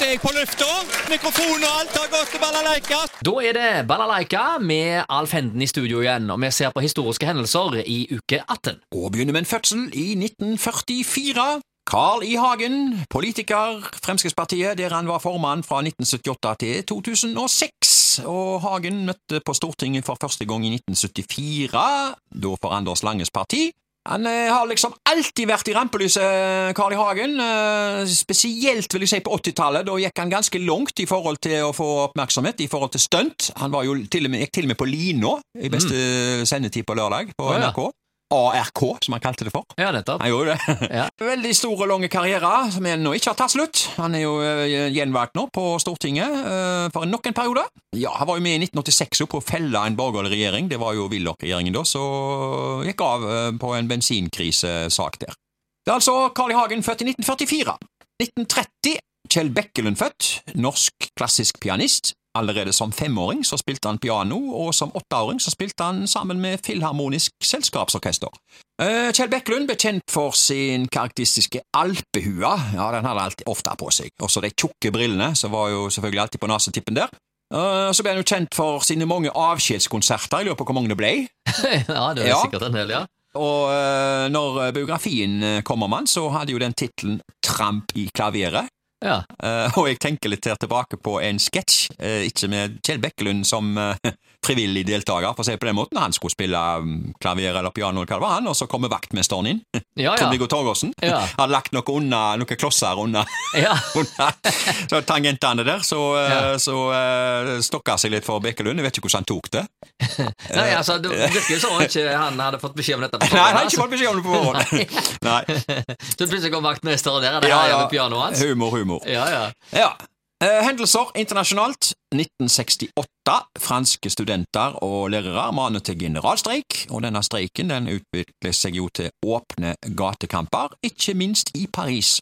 Er jeg på lufta. Mikrofon og alt har gått til balalaika. Da er det Balalaika med Alf Henden i studio igjen, og vi ser på historiske hendelser i uke 18. Og begynner med en fødsel i 1944. Carl I. Hagen, politiker, Fremskrittspartiet, der han var formann fra 1978 til 2006. Og Hagen møtte på Stortinget for første gang i 1974, da for Anders Langes parti. Han eh, har liksom alltid vært i rampelyset, Carl I. Hagen. Eh, spesielt vil jeg si på 80-tallet. Da gikk han ganske langt i forhold til å få oppmerksomhet, i forhold til stunt. Han var jo til og med, gikk til og med på lina i beste sendetid på lørdag på NRK. ja. ARK, som han kalte det for. Ja, nettopp. Han gjorde det. Ja. Veldig stor og lang karriere, som ennå ikke har tatt slutt. Han er jo uh, gjenvalgt nå på Stortinget eh, for nok en periode. Ja, Han var jo med i 1986 jo, på å felle en borgerlig regjering. Det var jo Willoch-regjeringen da, så gikk av eh, på en bensinkrisesak der. Det er altså Carl I. Hagen, født i 1944. 1930 Kjell Bekkelund født, norsk klassisk pianist. Allerede som femåring så spilte han piano, og som åtteåring så spilte han sammen med Filharmonisk Selskapsorkester. Eh, Kjell Bekkelund ble kjent for sin karakteristiske alpehue, ja, den hadde han alltid ofte på seg, også de tjukke brillene, som var jo selvfølgelig alltid på nesetippen der. Eh, Så ble han jo kjent for sine mange avskjedskonserter, jeg lurer på hvor mange det ble. ja, det er Ja. sikkert en del, ja. Og eh, når biografien kommer, kom om han, så hadde jo den tittelen Tramp i klaveret. Ja. Uh, og jeg tenker litt her tilbake på en sketsj, uh, ikke med Kjell Bekkelund som eh, frivillig deltaker, for å si det på den måten. Han skulle spille um, klaver eller piano, eller hva det var, han, og så kommer vaktmesteren inn. Ja, ja. Trond-Viggo Torgersen. Ja. Hadde lagt noe unna, noen klosser unna, ja. unna så tangentene der, så, eh, Ja. så uh, stokka seg litt for Bekkelund. Jeg vet ikke hvordan han tok det. Nei, altså, det virker jo som om ikke han hadde fått beskjed om dette. på Nei, han har ikke fått beskjed om det på forhånd. Nei. altså. Så plutselig kom vaktmesteren der, og det Ja, ja. pianoet hans. Humor, humor. Ja, ja. Ja. Eh, hendelser internasjonalt. 1968. Franske studenter og lærere maner til generalstreik, og denne streiken den utvikler seg jo til åpne gatekamper, ikke minst i Paris.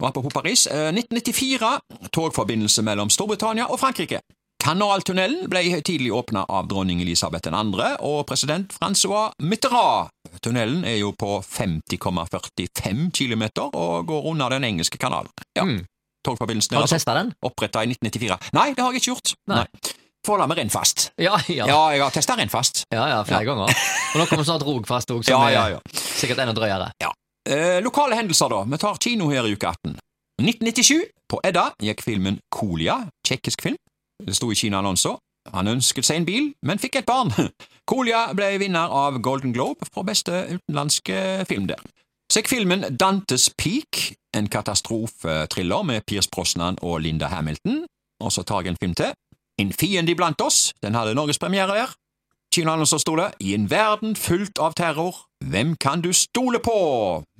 Og apropos Paris, eh, 1994. Togforbindelse mellom Storbritannia og Frankrike. Kanaltunnelen ble tidlig åpna av dronning Elisabeth 2. og president Francois Mitterrand. Tunnelen er jo på 50,45 km og går under Den engelske kanalen. Ja, Mm. Togforbindelsen Har du altså testa den? oppretta i 1994. Nei, det har jeg ikke gjort. Nei. Forholdet med Rennfast. Ja, ja. Ja, jeg har testa Rennfast. Ja, ja, flere ganger. Og nå kommer snart Rogfast òg, som Ja, ja, ja. er sikkert enda drøyere. Eh, lokale hendelser, da. Vi tar kino her i uke 18. 1997, på Edda, gikk filmen Kolia, tsjekkisk film. Det sto i Kina-annonser. Han ønsket seg en bil, men fikk et barn. Kolia ble vinner av Golden Globe for beste utenlandske film der. Så gikk filmen Dantes Peak, en katastrofetriller med Pierce Brosnan og Linda Hamilton. Og så tar jeg en film til. En fiende iblant oss. Den hadde norgespremiere der. Kinoannonser sto det I en verden fullt av terror, hvem kan du stole på?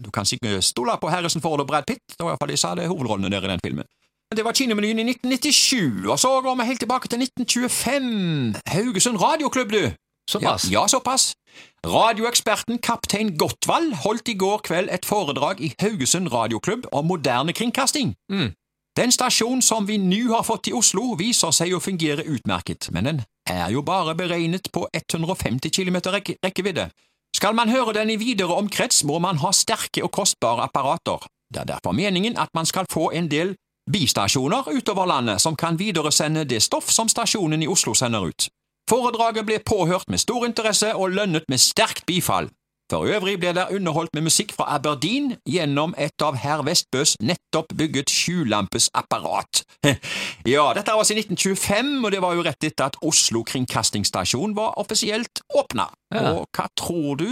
Du kan sikkert stole på Harrison Ford og Brad Pitt, det var iallfall de som hadde hovedrollene der i den filmen. Det var kinomenyen i 1997, og så går vi helt tilbake til 1925. Haugesund Radioklubb, du! Såpass. Ja, ja, såpass. Radioeksperten kaptein Gottwald holdt i går kveld et foredrag i Haugesund Radioklubb om moderne kringkasting. Mm. Den stasjonen som vi nå har fått i Oslo, viser seg å fungere utmerket, men den er jo bare beregnet på 150 km rek rekkevidde. Skal man høre den i videre omkrets, må man ha sterke og kostbare apparater. Det er derfor meningen at man skal få en del bistasjoner utover landet som kan videresende det stoff som stasjonen i Oslo sender ut. Foredraget ble påhørt med stor interesse og lønnet med sterkt bifall. For øvrig ble det underholdt med musikk fra Aberdeen gjennom et av herr Vestbøs nettopp bygget skjulampesapparat. ja, dette var altså i 1925, og det var jo rett etter at Oslo kringkastingsstasjon var offisielt åpna. Ja. Og hva tror du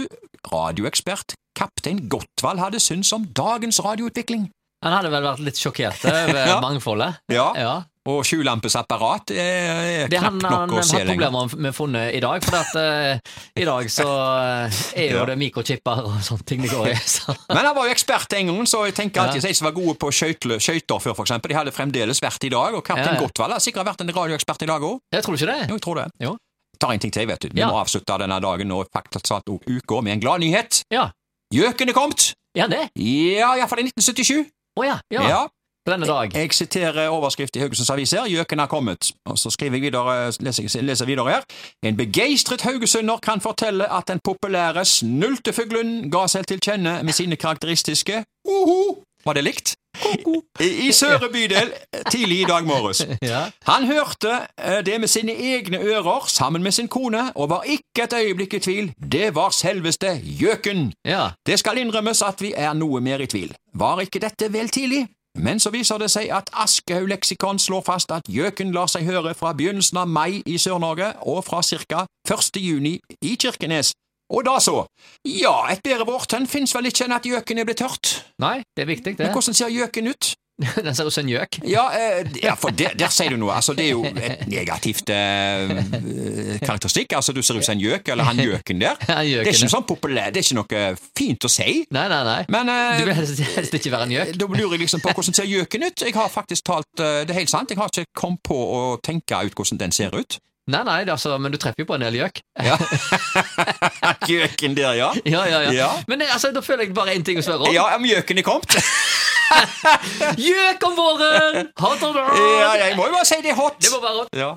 radioekspert kaptein Gottwald hadde syntes om dagens radioutvikling? Han hadde vel vært litt sjokkert over Ja. mangfoldet. Ja, Ja. Og sjulampesapparat er Det knapt han, han nok å se har hatt problemer med funnet i dag, for at, uh, i dag så eh, er jo Ja. det mikrochipper og sånne ting det går i. Så. Men han var jo ekspert en gang, så jeg tenker alltid Ja. de som var gode på skøyter før, for eksempel, de hadde fremdeles vært i dag, og kaptein Ja, ja. Gottwald har sikkert vært en radioekspert i dag òg. Jeg tror ikke det. Jo, jeg tror det. Jo. Tar en ting til, vet du. Vi må avslutte denne dagen og faktisk satt uka med en glad nyhet. Ja. Gjøken er kommet! Ja, det. Ja, iallfall i 1977. Å ja. ja. Ja. På denne dag. Jeg siterer overskrift i Haugesunds Aviser. Gjøken har kommet. Og så skriver jeg videre, leser, jeg- leser videre her. En begeistret haugesunder kan fortelle at den populære snultefuglen ga seg til kjenne med sine karakteristiske uhu. Var det likt? I, i Søre bydel tidlig i dag morges. Han hørte eh, det med sine egne ører sammen med sin kone, og var ikke et øyeblikk i tvil. Det var selveste gjøken. Ja. Det skal innrømmes at vi er noe mer i tvil. Var ikke dette vel tidlig? Men så viser det seg at Aschehoug leksikon slår fast at gjøken lar seg høre fra begynnelsen av mai i Sør-Norge og fra ca. 1. juni i Kirkenes. Og da så? Ja, et bedre vårtegn fins vel ikke enn at gjøken er blitt hørt. Nei, det er viktig, det. Men hvordan ser gjøken ut? Den ser ut som en gjøk. Ja, eh, ja for der, der sier du noe. Altså, det er jo et negativt eh, karakteristikk. Altså, du ser ut som en gjøk, eller han gjøken der. Ja, Det er ikke sånn populær, det er ikke noe fint å si. Nei, nei, nei. Men eh, Du vil helst, ikke være en gjøk. da lurer jeg liksom på hvordan ser gjøken ut. Jeg har faktisk talt eh, Det er helt sant, jeg har ikke kommet på å tenke ut hvordan den ser ut. Nei, nei, altså, men du treffer jo på en del gjøk. Ja. gjøken der, ja. Ja, ja, ja. Ja. Men altså, da føler jeg bare én ting å spørre om. Ja, om gjøken er kommet? Gjøk om våren! Hot or not? Ja, jeg må jo bare si det er hot. Det må være hot. Ja.